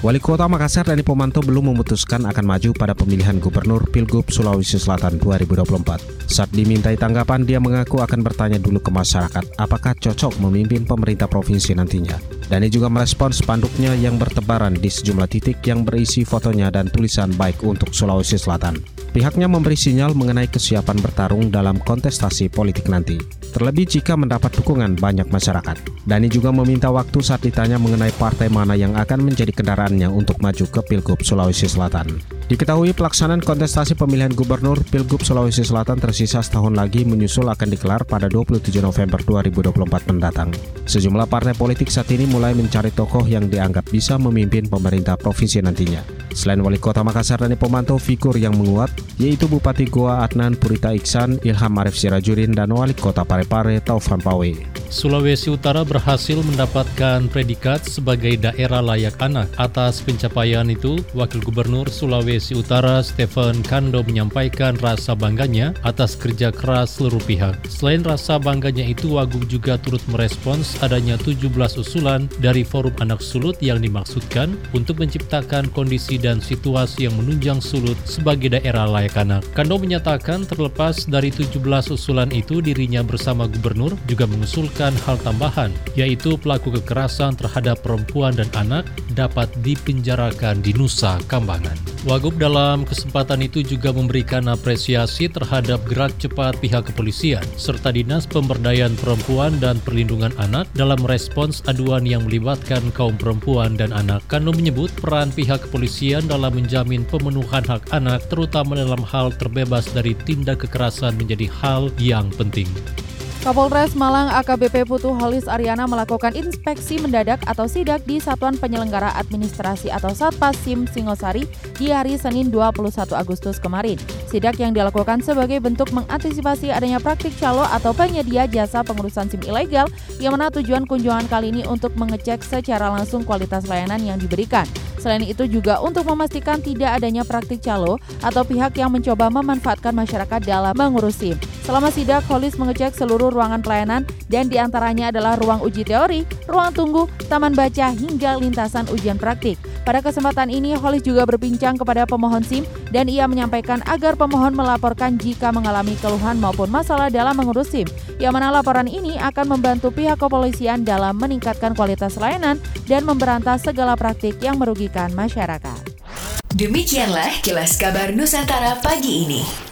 Wali Kota Makassar Dani Pomanto belum memutuskan akan maju pada pemilihan Gubernur Pilgub Sulawesi Selatan 2024. Saat dimintai tanggapan, dia mengaku akan bertanya dulu ke masyarakat apakah cocok memimpin pemerintah provinsi nantinya. Dani juga merespons spanduknya yang bertebaran di sejumlah titik yang berisi fotonya dan tulisan baik untuk Sulawesi Selatan. Pihaknya memberi sinyal mengenai kesiapan bertarung dalam kontestasi politik nanti terlebih jika mendapat dukungan banyak masyarakat. Dani juga meminta waktu saat ditanya mengenai partai mana yang akan menjadi kendaraannya untuk maju ke Pilgub Sulawesi Selatan. Diketahui pelaksanaan kontestasi pemilihan gubernur Pilgub Sulawesi Selatan tersisa setahun lagi menyusul akan digelar pada 27 November 2024 mendatang. Sejumlah partai politik saat ini mulai mencari tokoh yang dianggap bisa memimpin pemerintah provinsi nantinya. Selain wali kota Makassar dan pemantau figur yang menguat, yaitu Bupati Goa Adnan Purita Iksan, Ilham Arif Sirajurin, dan wali kota Parepare Taufan Pawe. Sulawesi Utara berhasil mendapatkan predikat sebagai daerah layak anak. Atas pencapaian itu, Wakil Gubernur Sulawesi Utara Stephen Kando menyampaikan rasa bangganya atas kerja keras seluruh pihak. Selain rasa bangganya itu, Wagub juga turut merespons adanya 17 usulan dari Forum Anak Sulut yang dimaksudkan untuk menciptakan kondisi dan situasi yang menunjang Sulut sebagai daerah layak anak. Kando menyatakan terlepas dari 17 usulan itu, dirinya bersama gubernur juga mengusulkan menambahkan hal tambahan, yaitu pelaku kekerasan terhadap perempuan dan anak dapat dipenjarakan di Nusa Kambangan. Wagub dalam kesempatan itu juga memberikan apresiasi terhadap gerak cepat pihak kepolisian serta Dinas Pemberdayaan Perempuan dan Perlindungan Anak dalam respons aduan yang melibatkan kaum perempuan dan anak. Kano menyebut peran pihak kepolisian dalam menjamin pemenuhan hak anak terutama dalam hal terbebas dari tindak kekerasan menjadi hal yang penting. Kapolres Malang AKBP Putu Halis Ariana melakukan inspeksi mendadak atau sidak di Satuan Penyelenggara Administrasi atau Satpas SIM Singosari di hari Senin 21 Agustus kemarin. Sidak yang dilakukan sebagai bentuk mengantisipasi adanya praktik calo atau penyedia jasa pengurusan SIM ilegal yang mana tujuan kunjungan kali ini untuk mengecek secara langsung kualitas layanan yang diberikan. Selain itu juga untuk memastikan tidak adanya praktik calo atau pihak yang mencoba memanfaatkan masyarakat dalam mengurus SIM. Selama sidak, Holis mengecek seluruh ruangan pelayanan dan di antaranya adalah ruang uji teori, ruang tunggu, taman baca, hingga lintasan ujian praktik. Pada kesempatan ini, Holis juga berbincang kepada pemohon SIM dan ia menyampaikan agar pemohon melaporkan jika mengalami keluhan maupun masalah dalam mengurus SIM. Yang mana laporan ini akan membantu pihak kepolisian dalam meningkatkan kualitas layanan dan memberantas segala praktik yang merugikan masyarakat. Demikianlah kilas kabar Nusantara pagi ini.